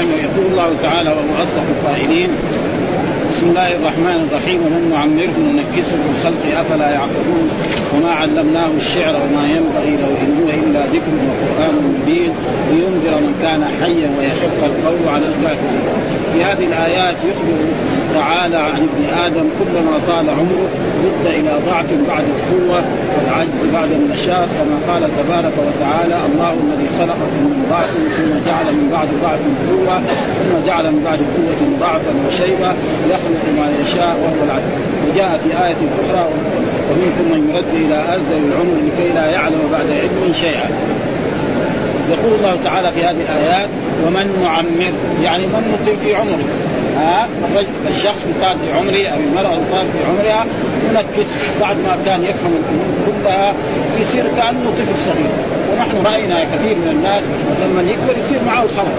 الثانية يقول الله تعالى وهو أصدق القائلين. بسم الله الرحمن الرحيم. ومن نعمره ننكسه في الخلق أفلا يعقلون؟ وما علمناه الشعر وما ينبغي له إن هو إلا ذكر وقرآن مبين. لينذر من كان حيا ويحق القول على الكافرين. في هذه الآيات يخبر تعالى عن ابن آدم كلما طال عمره رد إلى ضعف بعد القوة والعجز بعد النشاط كما قال تبارك وتعالى الله الذي خلقكم من ضعف ثم جعل من بعد ضعف قوة ثم جعل من بعد قوة ضعفا وشيبة يخلق ما يشاء وهو العدل وجاء في آية أخرى ومنكم من يرد إلى أرذل العمر لكي لا يعلم بعد علم شيئا. يقول الله تعالى في هذه الآيات ومن نعمر يعني من نطيل في عمره. ها الشخص يطال في عمره أو المرأة يطال في عمرها ينكس بعد ما كان يفهم الأمور كلها يصير كأنه طفل صغير. ونحن رأينا كثير من الناس لما يكبر يصير معه الخلق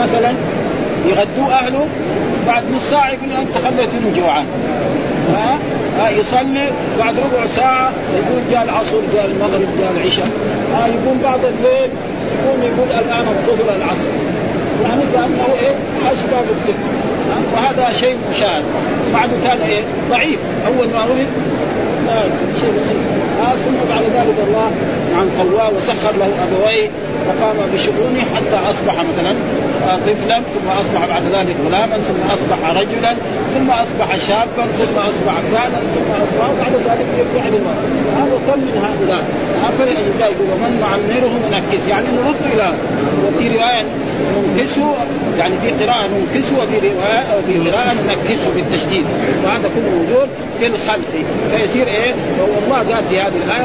مثلا يغدوه أهله بعد نص ساعة يقول أنت خليتني جوعان. ها؟ يصلي بعد ربع ساعة يقول جاء العصر جاء المغرب جاء العشاء. ها يقوم بعض الليل يقوم يقول الآن الظهر العصر. يعني كأنه إيه أشبه بالطفل. وهذا شيء مشاهد. بعد كان إيه؟ ضعيف. أول ما لا شيء بسيط. آه ثم بعد ذلك الله عن قواه وسخر له أبويه وقام بشؤونه حتى أصبح مثلا آه، طفلا ثم أصبح بعد ذلك غلاما ثم أصبح رجلا ثم أصبح شابا ثم أصبح كانا ثم أصبح بعد ذلك يرجع للمرء هذا كم من هؤلاء؟ فلأجل يقول ومن نعمره ننكس يعني نرد إلى وفي رواية ننكسه يعني في قراءة ننكسه وفي رواية أو في قراءة ننكسه بالتشديد. وهذا كله موجود في الخلق. فيصير إيه؟ والله قال في هذه الآية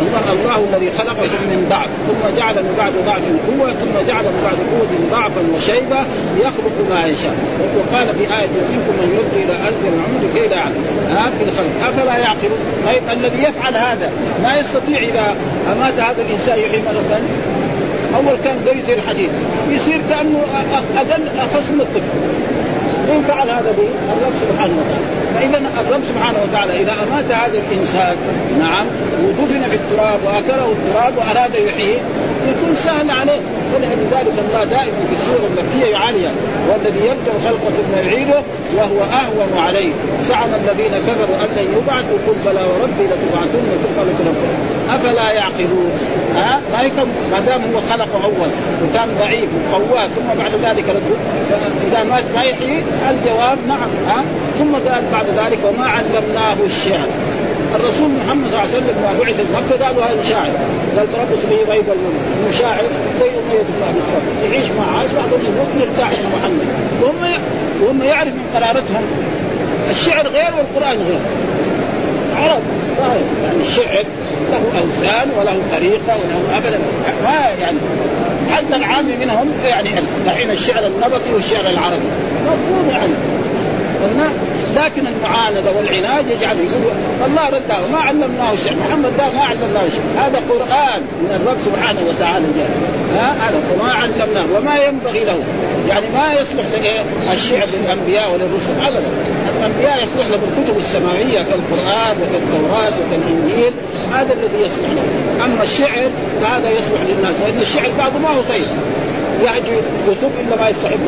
الله الله الذي خلقكم من ضعف ثم جعل من بعد ضعف قوة ثم جعل من بعد قوة ضعفا وشيبة يخلق ما يشاء. وقال في آية منكم من يرد إلى ألف العمود كي لا يعلم في الخلق. أفلا يعقلون؟ طيب الذي يفعل هذا ما يستطيع إذا أمات هذا الإنسان يحيي مرة أول كان زي زي الحديد يصير كأنه أقل أخص من الطفل. مين فعل هذا به؟ الرب سبحانه وتعالى. فإذا الرب سبحانه وتعالى إذا أمات هذا الإنسان نعم ودفن في التراب وأكله التراب وأراد يحييه يكون سهل عليه. ولذلك الله دائما في السوره المكيه يعاليها والذي يبدأ الخلق ثم يعيده وهو أهون عليه. زعم الذين كفروا أن لن يبعثوا قل بلى وربي لتبعثن ثم لتنبؤن أفلا يعقلون؟ ها؟ ما يفهم ما دام هو خلقه أول وكان ضعيف وقواه ثم بعد ذلك إذا مات ما يحيي؟ الجواب نعم ها؟ ثم قال بعد ذلك وما علمناه الشعر. الرسول محمد صلى الله عليه وسلم لما بعث مكه قالوا هذا شاعر. قال تربص به غيب الملك انه شاعر زي أمية بن ابي الصبر يعيش مع عاش بعضهم يموت مرتاح يا محمد. وهم وهم يعرف من قرارتهم. الشعر غير والقرآن غير. عرب يعني الشعر له اوزان وله طريقة وله أبدا. ما يعني حتى العام منهم يعني دحين الشعر النبطي والشعر العربي. مفهوم يعني. لكن المعاندة والعناد يجعل يقول الله رده ما علمناه الشعر محمد ده ما علمناه الشعر هذا قرآن من الرب سبحانه وتعالى جاء هذا وما علمناه وما ينبغي له. يعني ما يصلح الشعر للأنبياء وللرسل. أبدا الأنبياء يصلح لهم الكتب السماوية كالقرآن وكالتوراة وكالإنجيل. هذا الذي يصلح له. أما الشعر فهذا يصلح للناس لأن الشعر بعضه ما هو طيب. يهجو يسوق إلا ما يستحب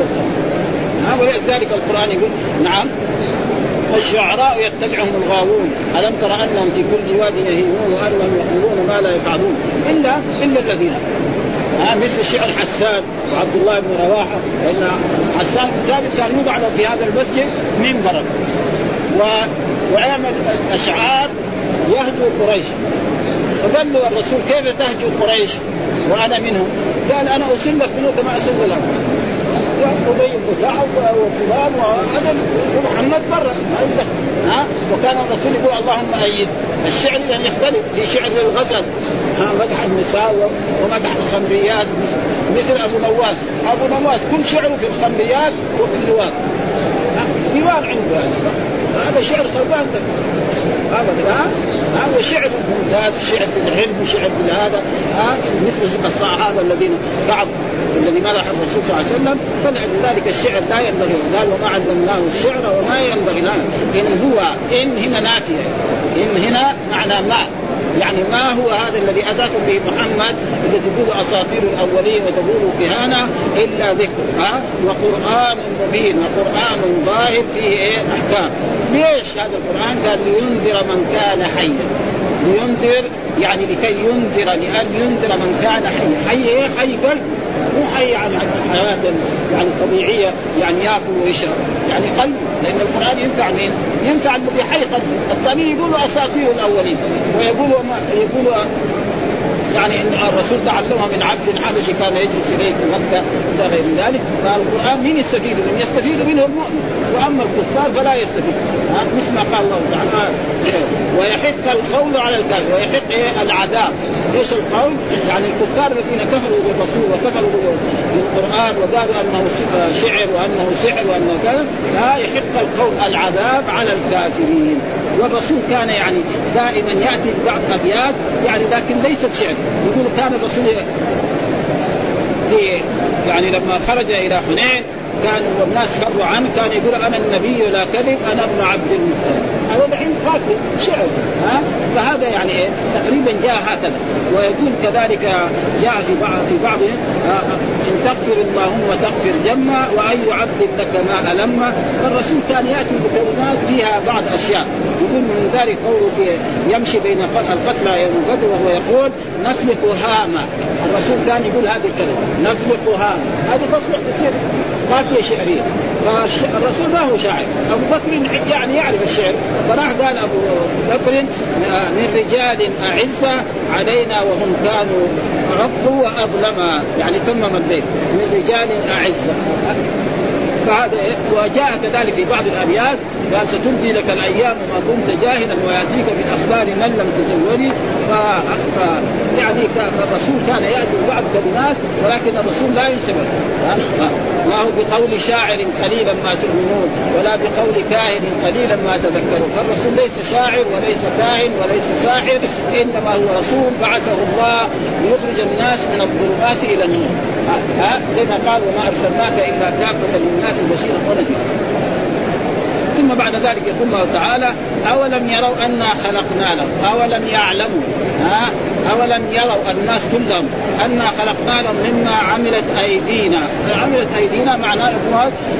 ها ولذلك القرآن يقول نعم. والشعراء يتبعهم الغاوون. ألم تر أنهم في كل واد يهيمون وأنهم يقولون ما لا يفعلون؟ إلا إلا الذين. ها مثل شعر حسان وعبد الله بن رواحة. فان حسان ثابت كان يوضع في هذا المسجد منبرا و... ويعمل اشعار يهجو قريش. فقال له الرسول كيف تهجو قريش؟ وأنا منهم؟ قال أنا أسلك منه كما اسل لك. ابي بن وفلان وهذا ومحمد برا ما ها؟ وكان الرسول يقول اللهم أيد. الشعر يعني يختلف. في شعر الغزل. ها مدح النساء ومدح الخمريات. مثل أبو نواس. أبو نواس كل شعره في الخمريات وفي اللواط. ديوان عنده هذا. شعر خربان أبدا. ها هذا شعر ممتاز شعر في العلم وشعر في هذا. ها؟ مثل الصحابه الذين كعب الذي مدح الرسول صلى الله عليه وسلم فلذلك الشعر لا ينبغي. قال وما علمناه الشعر وما ينبغي له إن هو إن هنا نافية. إن هنا معنى ما. يعني ما هو هذا الذي أتاكم به محمد اللي تقول أساطير الأولين وتقول كهانة إلا ذكر ها؟ وقرآن مبين وقرآن ظاهر فيه إيه؟ أحكام. ليش هذا القرآن؟ قال لينذر من كان حيا. لينذر يعني لكي ينذر لأن ينذر من كان حيا. حي إيه؟ حي قلب. مو حي عن حياة يعني طبيعية يعني يأكل ويشرب. يعني قلب. لأن القرآن ينفع مين؟ ينفع الذي حي قلبه الثانيين يقولوا أساطير الأولين ويقولوا يقولوا يعني إن الرسول تعلمها من عبد حبشي كان يجلس إليه في مكة إلى غير ذلك فالقرآن مين يستفيد منه؟ يستفيد منه المؤمن وأما الكفار فلا يستفيد مثل ما قال الله تعالى ويحق القول على الكافر ويحق إيه العذاب إيش القول؟ يعني الكفار الذين كفروا بالرسول وكفروا بالقرآن وقالوا أنه شعر وأنه سحر وأنه كذا لا يحق القول العذاب على الكافرين والرسول كان يعني دائما يأتي ببعض ابيات يعني لكن ليست شعر يقول كان الرسول في يعني لما خرج إلى حنين كان والناس فروا عنه كان يقول أنا النبي لا كذب أنا ابن عبد المطلب. هذا الحين قاتل شعر. ها؟ فهذا يعني إيه؟ تقريبا جاء هكذا. ويقول كذلك جاء في بعض في بعض إن تغفر اللهم تغفر جما وأن يعبد لك ما ألم. فالرسول كان يأتي بكلمات فيها بعض أشياء. يقول من ذلك قوله في يمشي بين القتلى يوم بدر وهو يقول نفلق هاما. الرسول كان يقول هذه الكلمة نفلق هاما. هذه تصلح تصير قافيه شعريه فالرسول ما هو شاعر. أبو بكر يعني يعرف الشعر. فراح قال أبو بكر من رجال اعزه علينا وهم كانوا عقوا واظلما يعني تمم البيت من رجال اعزه فهذا إيه؟ وجاء كذلك في بعض الأبيات. قال ستمضي لك الأيام ما كنت جاهلا ويأتيك من أخبار من لم تزوري ف... ف... يعني كان يأتي ببعض كلمات ولكن الرسول لا ينسب هو بقول شاعر قليلا ما تؤمنون ولا بقول كاهن قليلا ما تذكرون. فالرسول ليس شاعر وليس كاهن وليس ساحر إنما هو رسول بعثه الله ليخرج الناس من الظلمات إلى النور. ها زي ما قال وما أرسلناك إلا كافة للناس بشيرا ونذيرا. ثم بعد ذلك يقول الله تعالى اولم يروا انا خلقنا لهم? اولم يعلموا? ها؟ اولم يروا الناس كلهم انا خلقنا لهم مما عملت ايدينا؟ عملت ايدينا معناه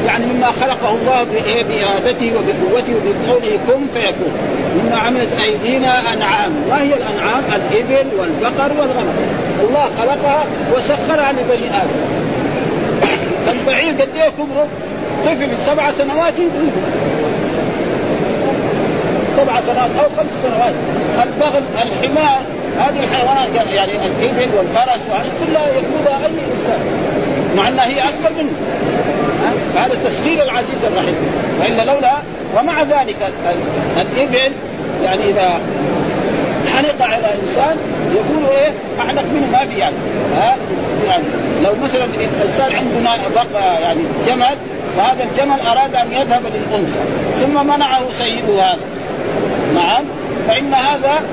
يعني مما خلقه الله بإرادته وبقوته وبقوله كن فيكون. مما عملت أيدينا أنعام. ما هي الأنعام الإبل والبقر والغنم. الله خلقها وسخرها لبني آدم. البعير قد إيه كبره؟ طفل سبع سنوات سبع سنوات أو خمس سنوات. البغل الحمار هذه الحيوانات يعني الإبل والفرس وهذه كلها يقودها أي إنسان. مع أنها هي أكبر منه. هذا التسخير العزيز الرحيم. وإلا لولا ومع ذلك الإبل يعني إذا حنق على إنسان يقول إيه؟ أحنق منه ما في يعني. ها؟ يعني لو مثلا الإنسان عنده بقى يعني جمل وهذا الجمل أراد أن يذهب للأنثى ثم منعه سيده هذا. نعم فإن هذا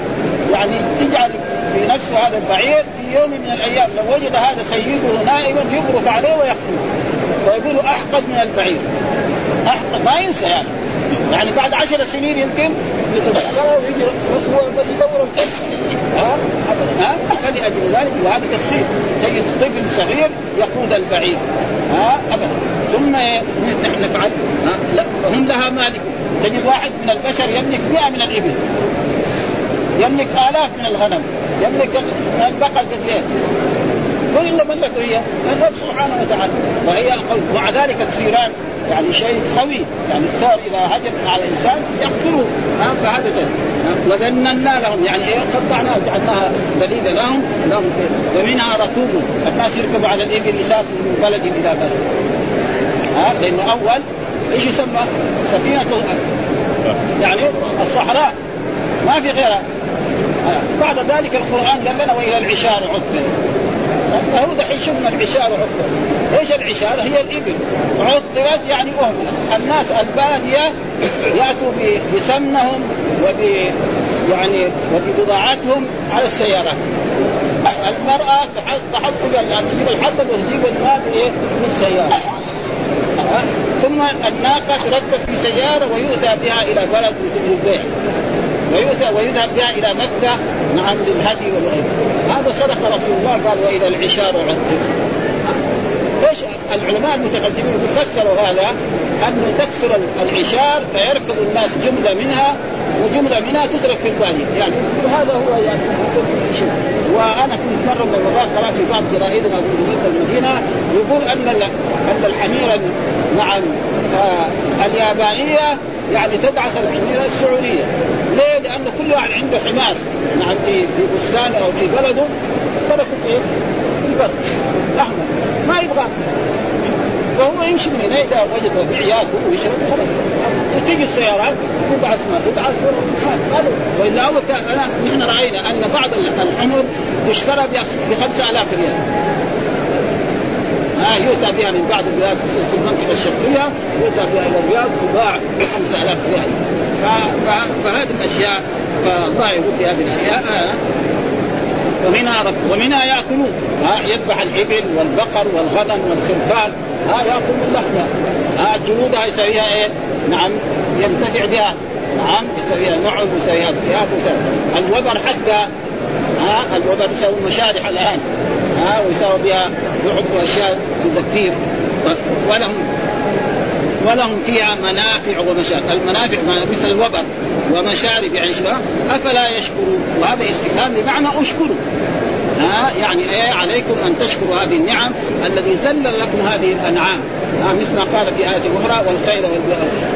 يعني تجعل في نفس هذا البعير في يوم من الأيام لو وجد هذا سيده نائما يبرك عليه ويقتله ويقول أحقد من البعير. أحقد ما ينسى يعني. يعني بعد عشر سنين يمكن يتذكره ويجي بس هو بس يدور الفرصه ها؟ ها؟ فلاجل ذلك وهذا تسخير. تجد طفل صغير يقود البعير. ها؟ ابدا. ثم نحن نفعل لا هم لها مالك. تجد واحد من البشر يملك 100 من الإبل. يملك آلاف من الغنم. يملك البقر قد إيه كل اللي ملكه هي؟ الرب سبحانه وتعالى. وهي ومع ذلك الثيران يعني شيء قوي. يعني الثور إذا هجم على الانسان يقتله. ها فهذا وذننا لهم. يعني إيه؟ قطعناها جعلناها دليلا لهم. لهم. ومنها ركوب الناس يركبوا على الإبل يسافروا من بلد إلى بلد. لأنه أول إيش يسمى؟ سفينة يعني الصحراء. ما في غيرها. بعد ذلك القرآن قال والى العشار عدت فهو دحين شفنا العشار عطلت إيش العشار؟ هي الإبل. عطلت يعني اهملت الناس البادية يأتوا بسمنهم وب يعني وببضاعتهم على السيارات. المرأة تحط تجيب الحطب وتجيب الماء من السيارة ثم الناقة تركب في سيارة ويؤتى بها إلى بلد للبيع ويؤتى ويذهب بها إلى مكة نعم للهدي والغير هذا صدق رسول الله قال وإلى العشار عذب ليش العلماء المتقدمين فسروا هذا؟ أنه تكسر العشار فيركب الناس جملة منها وجملة منها تترك في الباديه يعني وهذا هو يعني وأنا كنت مرة من المرات قرأت في بعض جرائدنا في المدينة يقول أن أن الحميره نعم آه اليابانية يعني تدعس الحميره السعودية. ليه؟ لأن كل واحد عنده حمار. نعم في في بستانه أو في بلده. تركوا في البر احمر ما يبغى. وهو يمشي من هنا اذا وجد ربيعيات ويشرب خلاص. وتيجي السيارات تدعس ما تدعس والا اول انا نحن رأينا أن بعض الحمر تشترى ب 5000 ريال. ها يؤتى بها من بعض البلاد في المنطقة الشرقية يؤتى بها إلى الرياض تباع ب 5000 ريال. فهذه الأشياء يقول في هذه الايات آه ومنها رب ومنها يأكلون. ها يذبح الإبل والبقر والغنم والخرفان ها ياكل من لحمها ها جلودها يسويها إيه؟ نعم ينتفع بها. نعم يسويها نعم يسويها ثياب الوبر حتى ها الوبر يسوي مشارح الآن. ها ويسوي بها لعب وأشياء تذكير. ولهم ولهم فيها منافع ومشارب المنافع مثل الوبر ومشارب يعني أفلا يشكرون؟ وهذا استفهام بمعنى أشكروا. ها يعني إيه عليكم أن تشكروا هذه النعم الذي ذلل لكم هذه الأنعام. ها مثل ما قال في آية أخرى والخير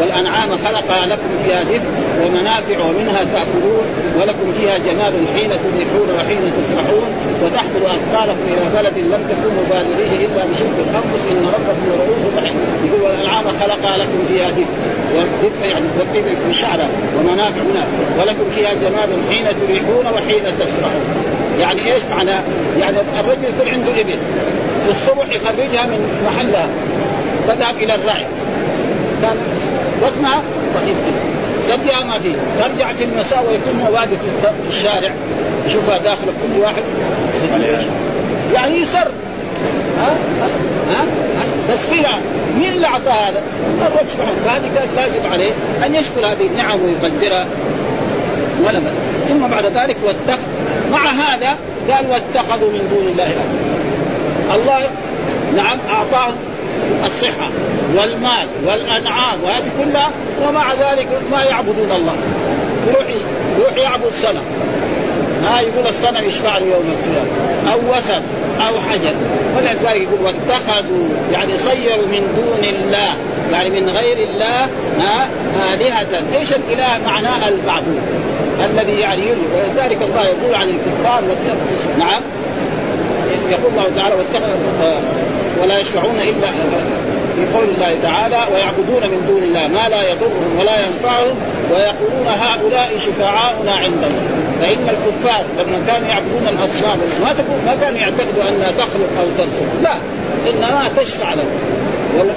والأنعام خلقها لكم فيها دفء ومنافع ومنها تأكلون ولكم فيها جمال حين تريحون وحين تسرحون وتحمل أثقالكم إلى بلد لم تكونوا بالغيه إلا بشق الأنفس. إن ربكم لرؤوف رحيم. يقول والأنعام خلقها لكم فيها دفء والدفء يعني تركيب بشعرة ومنافع منها ولكم فيها جمال حين تريحون وحين تسرحون. يعني إيش معنى؟ يعني الرجل يكون عنده إبل في الصبح يخرجها من محلها. تذهب إلى الرعي كان بطنها ضعيف كده ما فيه. ترجع في المساء ويكون واقف في الشارع. يشوفها داخل كل واحد. يعني يسر. ها؟ ها؟ تسخيرها مين اللي اعطى هذا؟ الرب سبحانه فهذه كانت لازم عليه أن يشكر هذه النعم ويقدرها. ولا بد ثم بعد ذلك واتخذ. مع هذا قال واتخذوا من دون الله الله نعم اعطاهم الصحة والمال والأنعام وهذه كلها ومع ذلك ما يعبدون الله. يروح يروح يعبد صنم ها يقول الصنم يشفع يوم القيامة. أو وثن أو حجر. ولذلك يقول واتخذوا يعني صيروا من دون الله يعني من غير الله ها آلهة. إيش الإله؟ معناه المعبود. الذي يعني ولذلك الله يقول عن الكفار نعم. يقول الله تعالى واتخذ ولا يشفعون إلا في قول الله تعالى ويعبدون من دون الله ما لا يضرهم ولا ينفعهم ويقولون هؤلاء شفعاؤنا عندهم. فإن الكفار لما كانوا يعبدون الأصنام ما ما كانوا يعتقدوا أنها تخلق أو ترسل. لا إنما تشفع لهم.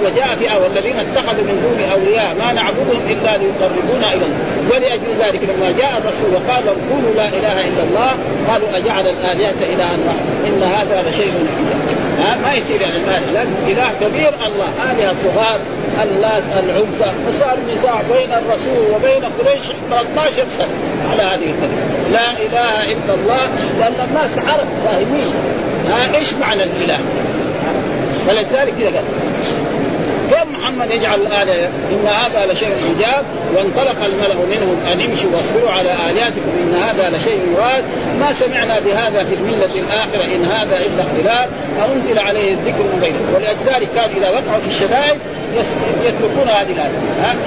وجاء في والذين اتخذوا من دون أولياء ما نعبدهم إلا ليقربونا إلى ولأجل ذلك لما جاء الرسول وقال قولوا لا إله إلا الله قالوا أجعل الآلهة الها واحد إن هذا لشيء عجاب ما يصير يعني الآلهة لازم إله كبير الله آلهة صغار اللات العزى وصار نزاع بين الرسول وبين قريش 13 سنة على هذه الكلمة لا إله إلا الله لأن الناس عرب فاهمين. ها إيش معنى الإله؟ ولذلك كذا محمد يجعل الآلهة إن هذا لشيء عجاب وانطلق الملأ منهم أن امشوا واصبروا على آلهتكم إن هذا لشيء يراد. ما سمعنا بهذا في الملة الآخرة إن هذا إلا اختلاف. أنزل عليه الذكر من غيره ولذلك كان إذا وقعوا في الشدائد يتركون هذه الآية.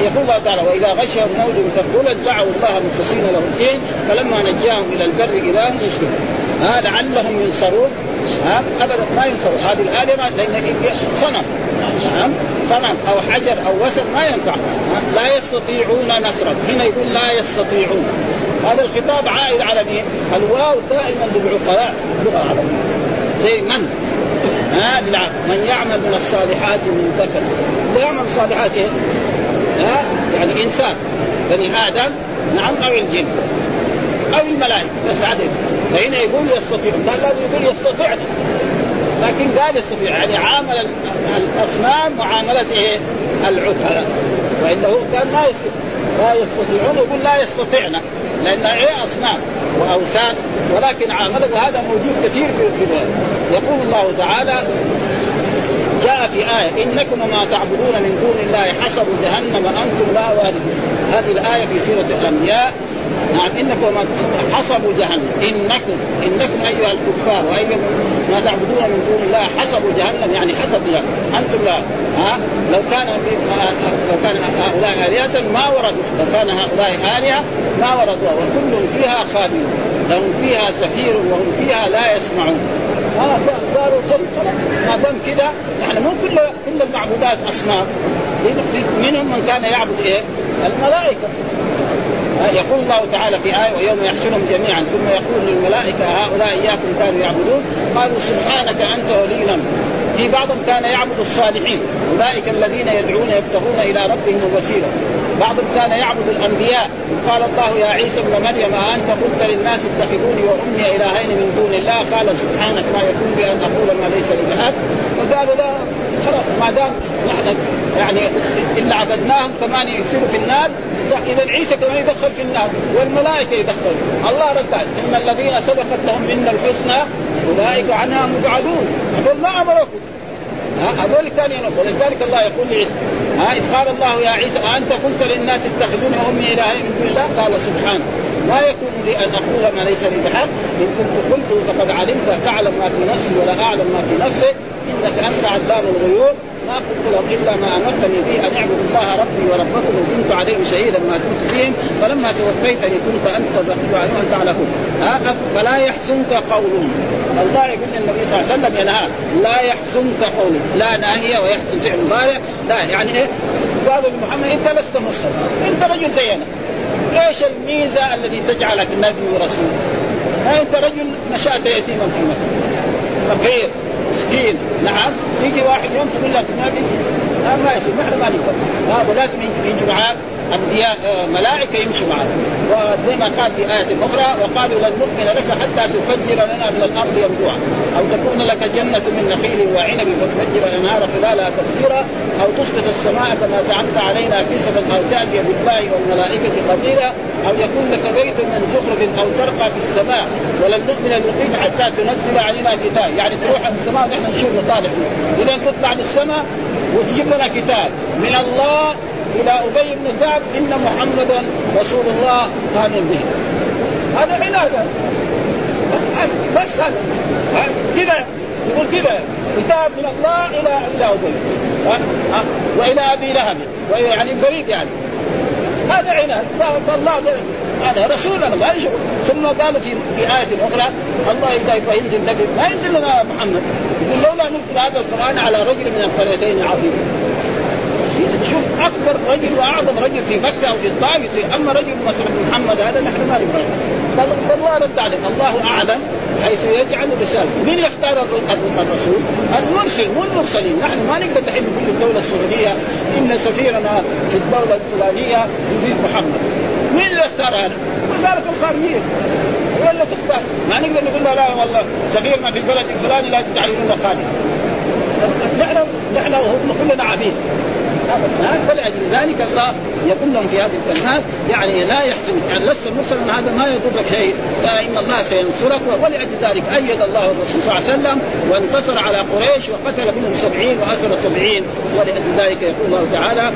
يقول الله تعالى وإذا غشهم موج كالظلل دعوا الله مخلصين له الدين. فلما نجاهم إلى البر إذا هم يشركون ها؟ لعلهم ينصرون. ها؟ ابدا ما ينصرون. هذه الاله ما لأن صنم. نعم. صنم أو حجر أو وسن ما ينفع. لا يستطيعون نصرا. هنا يقول لا يستطيعون. هذا الخطاب عائد على مين؟ الواو دائما للعقلاء اللغة العربية. زي من؟ ها؟ من يعمل من الصالحات من ذكر. يعمل الصالحات إيه؟ ها؟ يعني إنسان. بني آدم. نعم أو الجن. أو الملائكة. بس عدد. فهنا يقول يستطيع قال لازم يقول يستطيعنا لكن قال يستطيع يعني عامل الأصنام معامله إيه؟ والا هو كان ما يستطيع لا يستطيعون يقول لا يستطيعنا لانها إيه؟ أصنام وأوثان ولكن عامله وهذا موجود كثير في يقول الله تعالى جاء في آية إنكم وما تعبدون من دون الله حسب جهنم أنتم لا واردون هذه الآية في سورة الأنبياء. نعم إنكم حسبوا جهنم. إنكم إنكم أيها الكفار وايها ما تعبدون من دون الله حسبوا جهنم يعني حسب جهنم. أنتم لا ها؟ لو كان لو كان هؤلاء آلهة ما وردوا لو كان هؤلاء آلهة ما وردوا وكل فيها خالدون لهم فيها زفير وهم فيها لا يسمعون. ها قالوا ما دام كذا يعني مو كل كل المعبودات أصنام. منهم من كان يعبد إيه؟ الملائكة. يقول الله تعالى في آية ويوم يحشرهم جميعا ثم يقول للملائكة هؤلاء إياكم كانوا يعبدون؟ قالوا سبحانك أنت ولينا في بعضهم كان يعبد الصالحين أولئك الذين يدعون يبتغون إلى ربهم الوسيلة. بعضهم كان يعبد الأنبياء. قال الله يا عيسى ابن مريم أنت قلت للناس اتخذوني وأمي إلهين من دون الله؟ قال سبحانك ما يكون بي أن أقول ما ليس لي بحق فقالوا لا. خلاص ما دام نحن يعني إلا عبدناهم كمان يكسروا في النار إذا عيسى كمان يدخل في النار والملائكة يدخل. الله رد إن الذين سبقت لهم منا الحسنى أولئك عنها مبعدون. هذول ما أمركم. هذول كانوا ينفذ ولذلك الله يقول لعيسى ها إذ قال الله يا عيسى انت قلت للناس اتخذوني وامي إلهين من دون الله؟ قال سبحانه. لا يكون لي أن أقول ما ليس لي بحق إن كنت قلته فقد علمت. تعلم ما في نفسي ولا أعلم ما في نفسك إنك أنت علام الغيوب. ما قلت لهم إلا ما أمرتني به أن اعبدوا الله ربي وربكم. وكنت عليهم شهيدا ما دمت فيهم. فلما توفيتني كنت أنت الرقيب عليهم انت على كل فلا يحزنك قولهم. الله يقول للنبي صلى الله عليه وسلم ينهى لا يحزنك قولهم. لا ناهية ويحزن فعل مضارع. لا يعني إيه؟ قالوا لمحمد أنت لست مرسل. أنت رجل زينا. إيش الميزة التي تجعلك نبي ورسول؟ أنت رجل نشأت يتيما في مكة. فقير مسكين. نعم. يجي واحد يوم تقول لك آه ما يصير. نحن ما ها ولازم يجوا معاك انبياء آه ملائكة يمشوا معك. وزي ما قال في آية أخرى وقالوا لن نؤمن لك حتى تفجر لنا من الأرض ينبوعا أو تكون لك جنة من نخيل وعنب وتفجر الأنهار خلالها تفجيرا. أو تسقط السماء كما زعمت علينا كسفا أو تأتي بالله والملائكة قبيلا. أو يكون لك بيت من زخرف أو ترقى في السماء. ولن نؤمن لرقيك حتى تنزل علينا كتاب. يعني تروح السماء ونحن نشوف نطالع فيه إذا تطلع للسماء وتجيب لنا كتاب. من الله إلى أبي بن كعب إن محمدا رسول الله امن به. هذا عناد. بس هذا. كذا. يقول كذا. كتاب من الله إلى إلى أبي. وإلى أبي لهب. يعني بريد يعني. هذا عناد. فالله هذا رسولنا ما ثم قال في في آية أخرى الله إذا يبغى ينزل نبي ما ينزل لنا محمد. يقول لولا نزل هذا القرآن على رجل من القريتين عظيم. شوف أكبر رجل وأعظم رجل في مكة أو في الطائف أما رجل مثل محمد هذا نحن ما نبغى فالله رد عليه. الله أعلم حيث يجعل الرسالة. مين يختار الرسول؟ المرسل مو المرسلين. نحن ما نقدر دحين نقول الدولة السعودية إن سفيرنا في الدولة الفلانية يفيد محمد. مين اللي اختار هذا؟ وزارة الخارجية. هي اللي تختار؟ ما نقدر نقول لا والله سفيرنا في البلد الفلاني لا تعينون خالد نحن نحن كلنا عبيد فلأجل ذلك الله يقول لهم في هذه الكلمات يعني لا يحزن يعني لست مرسلا هذا ما يضرك شيء فإن الله سينصرك ولأجل ذلك أيد الله الرسول صلى الله عليه وسلم وانتصر على قريش وقتل منهم سبعين وأسر سبعين ولأجل ذلك يقول الله تعالى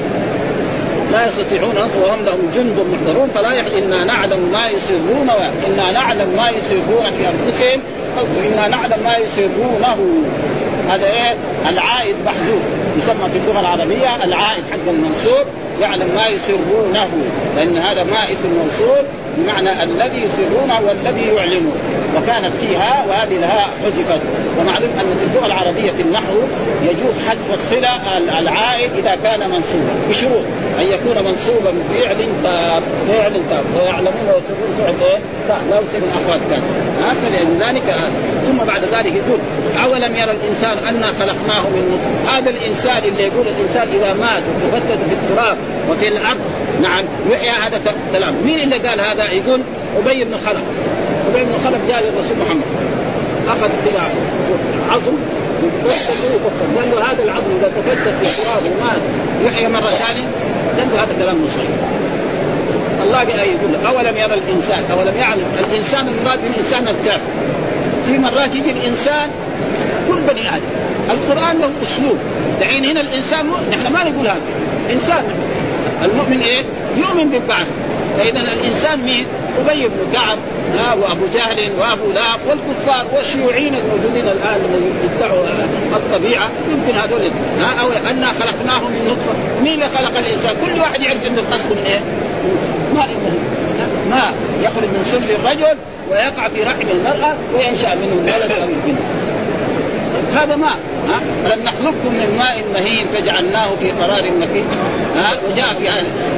لا يستطيعون نصر وهم لهم جند محضرون فلا يحزن إنا نعلم ما يسرون إنا نعلم ما يسرون في أنفسهم إنا نعلم ما يسرونه. هذا إيه؟ العائد محذوف. يسمى في اللغة العربية العائد حق المنصوب يعلم ما يسرونه لأن هذا ما اسم موصول بمعنى الذي يسرونه والذي يعلنون وكانت فيها وهذه الهاء حذفت. ومعلوم أن في اللغة العربية في النحو يجوز حذف الصلة العائد إذا كان منصوبا بشروط. أن يكون منصوبا بفعل تام فعل تام ويعلمون ويسرون فعل إيه؟ لا يصير من أخوات كان. فلذلك ثم بعد ذلك يقول أولم يرى الإنسان أنا خلقناه من نطفه هذا الإنسان اللي يقول الإنسان إذا مات وتفتت في التراب وفي الأرض نعم يحيى هذا كلام. مين اللي قال هذا؟ يقول أبي بن خلف ابي بن خلف جاء للرسول محمد. أخذ كذا عظم. قال له هذا العظم إذا تفتت في التراب ومات يحيى مرة ثانية قال له هذا كلام صحيح الله يقول أولم يرى الإنسان أولم يعلم. الإنسان المراد بالإنسان الكافر. في مرات يجي الإنسان كل بني آدم. القرآن له أسلوب. دحين هنا الإنسان نحن ما نقول هذا. إنسان. المؤمن إيه؟ يؤمن بالبعث. فإذا الإنسان مين؟ أبي بن كعب وأبو جهل وأبو لهب والكفار والشيوعيين الموجودين الآن الذين يدعوا الطبيعة يمكن هذول أو أنا خلقناهم من نطفة مين اللي خلق الإنسان؟ كل واحد يعرف إنه القصد من إيه؟ ماء ماء يخرج من سر الرجل ويقع في رحم المرأة وينشأ منه الولد أو البنت هذا ماء ها؟ ألم نخلقكم من ماء مهين فجعلناه في قرار مكين ها؟ وجاء في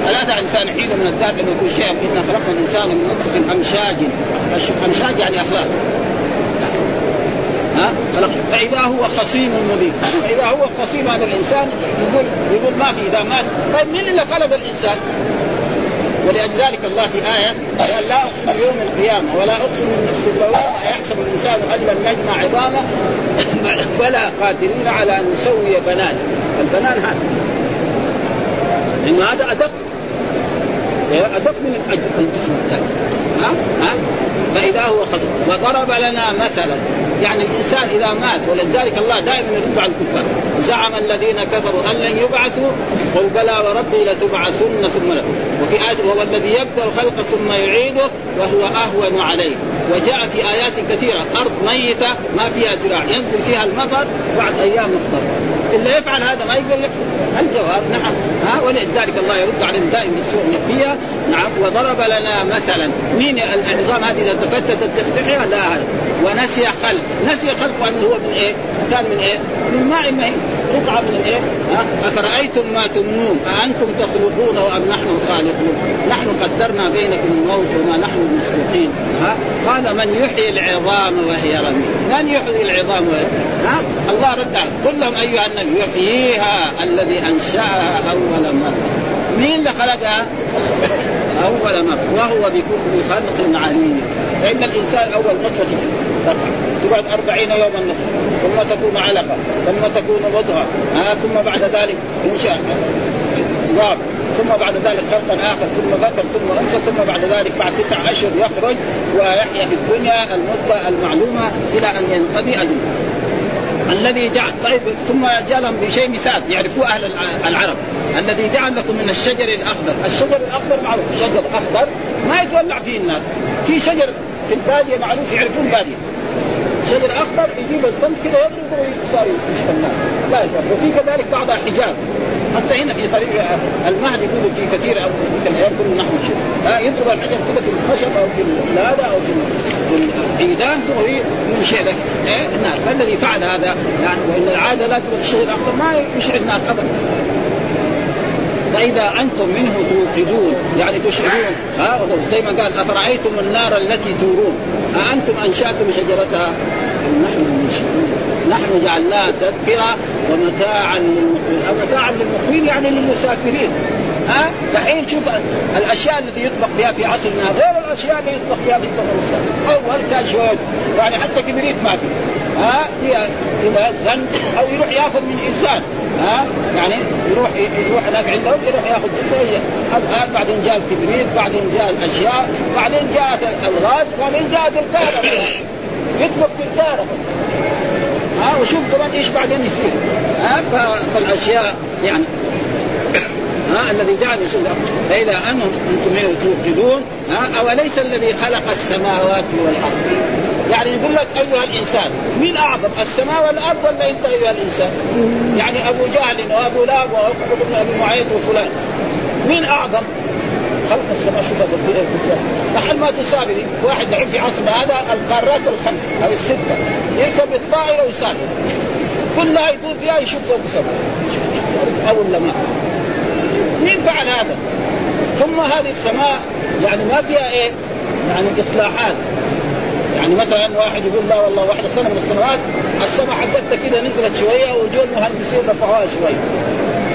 ألا دع الإنسان حين من الدار لم يكن شيئا إنا خلقنا الإنسان من نطفة أمشاج أمشاج يعني أخلاق. ها؟ خلق. فإذا هو خصيم مبين. فإذا هو خصيم هذا الإنسان يقول يقول ما في إذا مات. طيب مين اللي خلق الإنسان؟ ولذلك الله في آية قال لا أقسم بيوم القيامة ولا أقسم بالنفس اللوامة أيحسب الإنسان أن لن نجمع عظامه بلى قادرين على أن نسوي بنان. البنان هذا. لأن هذا أدق. أدق من الجسم الثاني. ها؟ ها؟ فإذا هو خصم. وضرب لنا مثلا. يعني الإنسان إذا مات ولذلك الله دائما يرد على الكفار. زعم الذين كفروا أن لن يبعثوا. قل بلى وربي لتبعثن ثم لا وفي آية وهو الذي يبدأ الخلق ثم يعيده وهو أهون عليه. وجاء في آيات كثيرة. أرض ميتة ما فيها زراع ينزل فيها المطر بعد أيام مطر. إلا يفعل هذا ما يقدر يحصل الجواب. نعم. ها ولذلك الله يرد عليهم دائما بالسوء النقيه نعم. وضرب لنا مثلا. مين العظام هذه إذا تفتتت تفتحها لا. هذا ونسي خلق. نسي خلقه انه هو من إيه؟ كان من إيه؟ من ماء مهين. رقعة من الايه؟ أفرأيتم ما تمنون أأنتم تخلقونه ام نحن الخالقون؟ نحن قدرنا بينكم الموت وما نحن بمسبوقين ها؟ قال من يحيي العظام وهي رميم؟ من يحيي العظام وهي ها؟ الله رد قل لهم أيها النبي يحييها الذي أنشأها أول مرة مين اللي خلقها؟ أول مرة وهو بكل خلق عليم فإن الإنسان أول نطفه تقعد أربعين يوما نطفه ثم تكون علقة ثم تكون مضغه آه ثم بعد ذلك إنشاء غاب ثم بعد ذلك خلقا آخر ثم ذكر ثم أنثى ثم بعد ذلك بعد تسع أشهر يخرج ويحيا في الدنيا المده المعلومة إلى أن ينقضي أجله. الذي جعل طيب ثم جاء لهم بشيء مثال يعرفوه أهل العرب. الذي جعل لكم من الشجر الأخضر، الشجر الأخضر معروف شجر أخضر ما يتولع فيه النار، في شجر في الباديه معروف يعرفون بادية. شجر اخضر يجيب الصمت كذا يضربه ويصير النار لا يصير وفي كذلك بعضها حجاب حتى هنا في طريق المهد يقولوا في كثير أو في الأيام كله نحن الشيء يضرب الحجر كذا في الخشب أو في هذا أو في العيدان يمشي لك. إيه؟ النار فالذي فعل هذا. يعني وإن العادة لا تبغى الشجر الاخضر ما يشعل النار ابدا. فإذا أنتم منه توقدون يعني تشعلون ها زي ما قال أفرأيتم النار التي تورون؟ اانتم أنشأتم شجرتها. نحن المنشئون نحن جعلناها تذكرة ومتاعا للمقوين. متاعا للمقوين يعني للمسافرين. ها؟ دحين شوف الأشياء التي يطبخ بها في عصرنا غير الأشياء اللي يطبخ بها في زمن السابق أول كان شوية. يعني حتى كبريت ما في. ها؟ فيها زن أو يروح يأخذ من إنسان. ها؟ يعني يروح يروح هناك عندهم يروح ياخذ الان بعدين جاء الكبريت بعدين جاء الأشياء بعدين جاءت الغاز بعدين جاءت الكهرباء. يطبخ بالكهرباء ها؟ وشوف كمان إيش بعدين يصير. ها؟ فالأشياء يعني. ها؟ الذي جعل انهم أنتم منه توقدون ها؟ أوليس الذي خلق السماوات والأرض؟ يعني يقول لك أيها الإنسان مين أعظم السماء والارض ولا أنت أيها الإنسان؟ يعني أبو جهل وأبو لاب وعقبه بن أبي معيط وفلان مين أعظم؟ خلق السماء شوف محل ما تسافر واحد دحين في عصرنا هذا القارات الخمس أو الستة يركب الطائرة ويسافر كلها يدور فيها يشوف فوق السماء أو ولا ما مين فعل هذا؟ ثم هذه السماء يعني ما فيها إيه؟ يعني إصلاحات يعني مثلا واحد يقول لا والله واحدة سنة من السنوات السماء حقتها كده نزلت شوية وجو المهندسين رفعوها شوية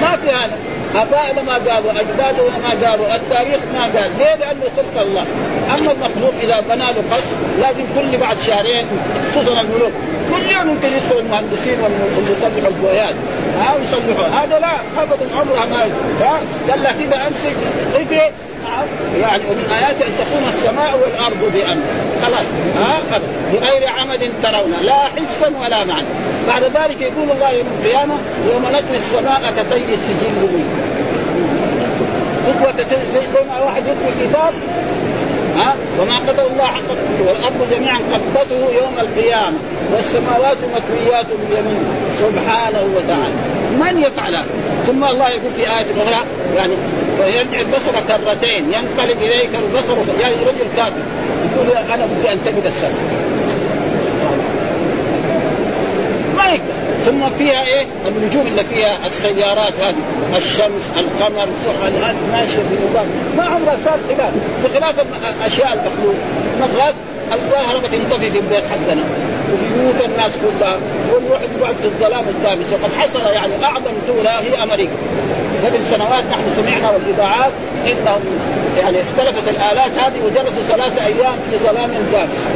ما في هذا. ابائنا ما قالوا اجدادنا ما قالوا التاريخ ما قال. ليه؟ لأنه خلق الله. أما المخلوق إذا بنى له قصر لازم كل بعد شهرين خصوصا الملوك. كل يوم يمكن يدخل المهندسين واللي يصلحوا البويات. ها ويصلحوا هذا لا ابدا عمرها ما قال لك إذا امسك رفع يعني ومن اياته أن تقوم السماء والأرض بأمر. خلاص ها بغير عمد ترون لا حسا ولا معنى بعد ذلك يقول الله يوم القيامة يوم نطوي السماء كطي السجين تطوى زي ما واحد يطوي كتاب وما قدر الله حق والأرض جميعا قبضته يوم القيامة. والسماوات مطويات بيمينه سبحانه وتعالى. من يفعل هذا؟ ثم الله يقول في آية أخرى يعني فيرجع البصر كرتين. ينقلب إليك البصر يعني رجل كافر. يقول أنا بدي أنتبه السماء ما يقدر ثم فيها إيه؟ النجوم اللي فيها السيارات هذه الشمس القمر السحب هذه ماشية في نظام. ما عمرها صار خلاف. بخلاف الاشياء المخلوق. مرات الظاهرة بتنطفي في البيت حقنا. وفي بيوت الناس كلها. في الظلام الدامس وقد حصل يعني اعظم دوله هي أمريكا. قبل سنوات نحن سمعنا والاذاعات إنهم يعني اختلفت الآلات هذه وجلسوا ثلاثة أيام في ظلام دامس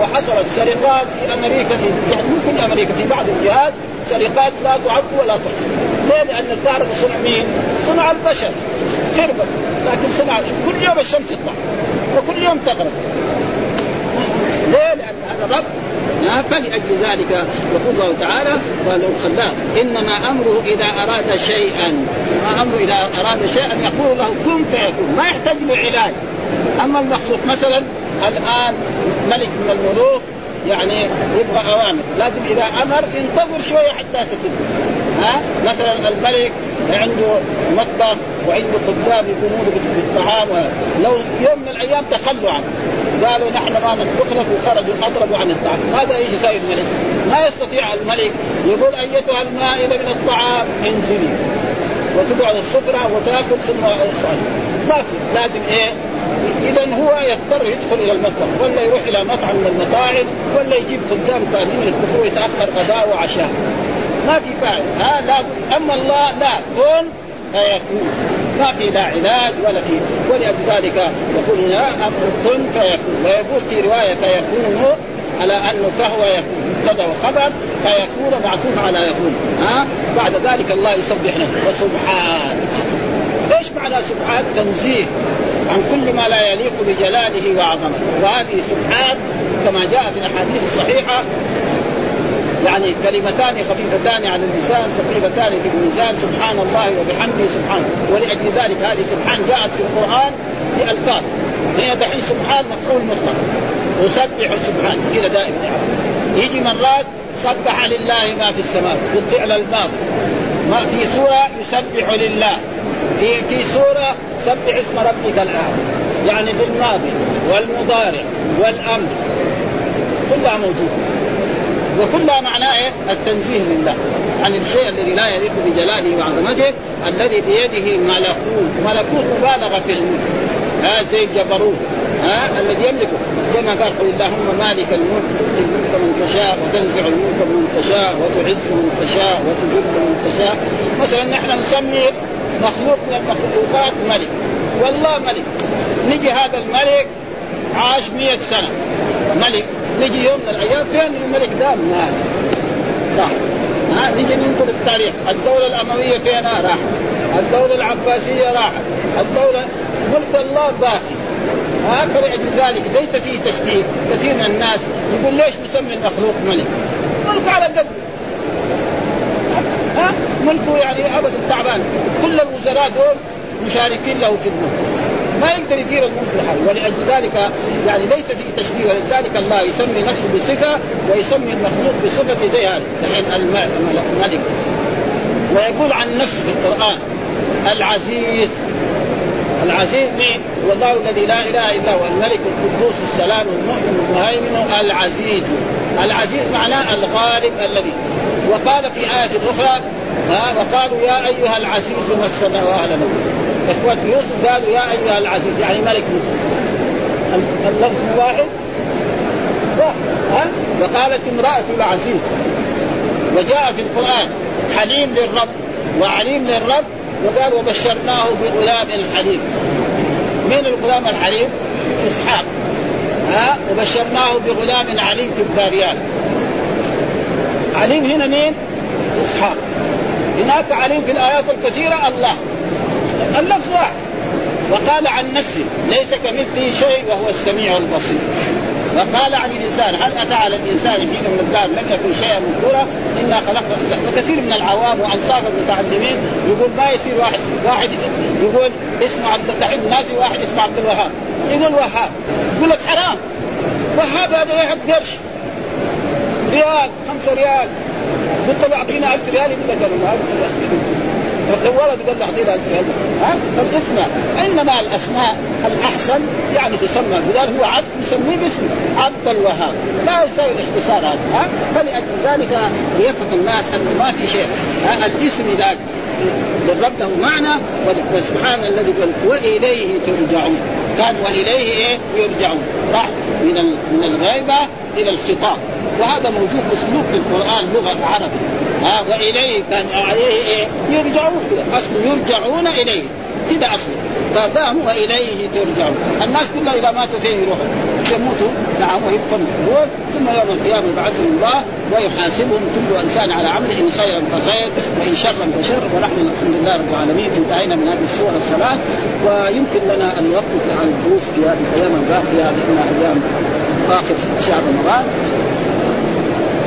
وحصلت سرقات في أمريكا في يعني مو كل أمريكا في بعض الجهات سرقات لا تعد ولا تحصى ليه؟ لأن الكهرباء صنع مين؟ صنع البشر. خربت لكن صنع كل يوم الشمس تطلع. وكل يوم تغرب. ليه؟ لأن الرب فلأجل ذلك يقول الله تعالى ولو خلاه إنما أمره إذا أراد شيئا. ما أمره إذا أراد شيئا يقول له كن فيكون. ما يحتاج له علاج. أما المخلوق مثلا الآن ملك من الملوك يعني يبغى أوامر. لازم إذا أمر ينتظر شوية حتى تتم. ها؟ مثلا الملك عنده مطبخ وعنده خدام يقومون بالطعام. لو يوم من الأيام تخلوا عنه. قالوا نحن ما نطبخ لك وخرجوا اضربوا عن الطعام. هذا إيش يساوي الملك؟ ما يستطيع الملك يقول أيتها المائده من الطعام؟ انزلي. وتقعد السفرة وتأكل ثم صلي ما في. لازم إيه؟ اذا هو يضطر يدخل إلى المطبخ ولا يروح إلى مطعم من المطاعم ولا يجيب خدام ثانيين يطبخوا ويتأخر غداء وعشاء. ما في فاعل. ها لا أما الله لا. كن فيكون. ما في لا علاج ولا في. ولذلك يقول هنا أمر كن فيكون. ويقول في رواية فيكون على أنه فهو يكون مبتدأ وخبر فيكون معطوف على يكون. ها؟ بعد ذلك الله يسبح نفسه وسبحان. إيش معنى سبحان؟ تنزيه عن كل ما لا يليق بجلاله وعظمته. وهذه سبحان كما جاء في الأحاديث الصحيحة. يعني كلمتان خفيفتان على اللسان ثقيلتان في الميزان سبحان الله وبحمده سبحان. ولأجل ذلك هذه سبحان جاءت في القرآن بألفاظ. هي دحين سبحان مفعول مطلق. يسبح سبحان. كذا دائما يعني. يجي مرات سبح لله ما في السماء. بالفعل الماضي. ما في سورة يسبح لله. في سورة سبح اسم ربك الأعلى. يعني في الماضي والمضارع والأمر. كلها موجودة. وكلها معناه إيه؟ التنزيه لله عن الشيء الذي لا يليق بجلاله وعظمته الذي بيده ملكوت ملكوت مبالغة في الملك. ها زي الجبروت. ها الذي يملكه. كما قال قل اللهم مالك الملك تؤتي الملك من تشاء وتنزع الملك من تشاء وتعز من تشاء وتذل من تشاء. مثلا نحن نسمي مخلوق من المخلوقات ملك. والله ملك. نجي هذا الملك عاش مئة سنة. ملك. نجي يوم من الأيام فين الملك ده مات راح. نجي ننظر التاريخ. الدولة الأموية فين؟ راح. الدولة العباسية راحت الدولة ملك الله باقي. ها فلأجل ذلك ليس فيه تشبيه كثير من الناس يقول ليش نسمي المخلوق ملك؟ ملك على قدره ها؟ ملكه يعني ابدا تعبان كل الوزراء دول مشاركين له في الملك. ما يقدر يدير الملك لحاله ولأجل ذلك يعني ليس فيه تشبيه ولذلك الله يسمي نفسه بصفة ويسمي المخلوق بصفة زي هذه. الحين الملك ويقول عن نفسه في القرآن. العزيز. العزيز مين؟ هو الله الذي لا إله إلا هو الملك القدوس السلام المؤمن المهيمن. العزيز. العزيز معناه الغالب الذي. وقال في آية أخرى وقالوا يا أيها العزيز مسنا وأهلنا إخوة يوسف قالوا يا أيها العزيز يعني ملك مصر اللفظ واحد. واحد ها؟ وقالت امرأة العزيز. وجاء في القرآن حليم للرب وعليم للرب وقال وبشرناه بغلام حليم من الغلام الحليم؟ إسحاق. ها؟ وبشرناه بغلام عليم في الذاريات عليم هنا مين؟ إسحاق. هناك عليم في الآيات الكثيرة الله. اللفظ واحد. وقال عن نفسه ليس كمثله شيء وهو السميع البصير. وقال عن الإنسان هل أتى على الإنسان حين من الدهر لم يكن شيئا مذكورا؟ إنا خلقنا الإنسان. وكثير من العوام وأنصاف المتعلمين يقول ما يصير واحد واحد يقول اسمه عبد الحميد ناسي واحد اسمه عبد الوهاب. يقول وهاب. يقول لك حرام. وهاب هذا يهب قرش. ريال خمسة ريال. قلت له أعطينا 1000 ريال يقول لك أنا ولد قال له اعطينا 1000 ريال ها؟ فالاسم إنما الأسماء الأحسن يعني تسمى بلال هو عبد نسميه باسمه. عبد الوهاب. لا يساوي الاختصار هذا ها؟ فلأجل ذلك ليفهم الناس أنه ما في شيء. ها؟ الاسم اذا للرب له معنى وسبحان الذي قال وإليه ترجعون. كان وإليه إيه؟ يرجعون. راح من من الغيبة إلى الخطاب. وهذا موجود اسلوب في القرآن لغة عربي ها واليه كان عليه إيه يرجعون اصله يرجعون إليه. كذا أصله. فقام وإليه ترجعون الناس كلها إذا ماتوا فين يروحوا؟ يموتوا. نعم ويدخلوا القبور ثم يوم القيامة يبعثهم الله ويحاسبهم كل إنسان على عمله إن خيرا فخير وإن شرا فشر. ونحن الحمد لله رب العالمين انتهينا من هذه السورة الثلاث ويمكن لنا أن نوقف عن الدروس في هذه الأيام الباقية لأن أيام آخر شهر رمضان.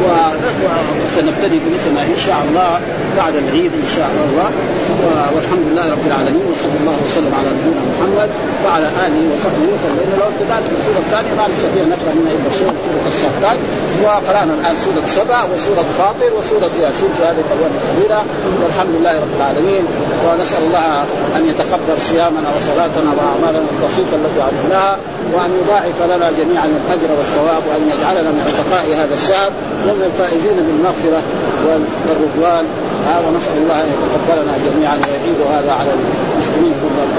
وسنبتدي بمثل إن شاء الله بعد العيد إن شاء الله. والحمد لله رب العالمين وصلى الله وسلم على نبينا محمد وعلى آله وصحبه وسلم. لأن لو ابتدأنا بالسورة الثانية ما نستطيع نقرأ منها الا سورة الصفات وقرأنا الآن سورة سبع وسورة فاطر وسورة ياسين في هذه الأيام الكبيرة. والحمد لله رب العالمين. ونسأل الله أن يتقبل صيامنا وصلاتنا وأعمالنا البسيطة التي عملناها وأن يضاعف لنا جميعا الأجر والثواب وأن يجعلنا من عتقاء هذا الشهر. ومن الفائزين بالمغفرة والرضوان. ونسال الله أن يتقبلنا جميعا ويعيد هذا على المسلمين كلهم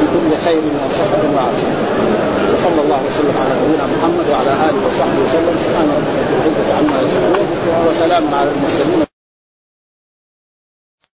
بكل خير وشر وعافية. وصلى الله وسلم على نبينا محمد وعلى آله وصحبه وسلم. سبحان ربك رب العزة عما يصفون وسلام على المرسلين.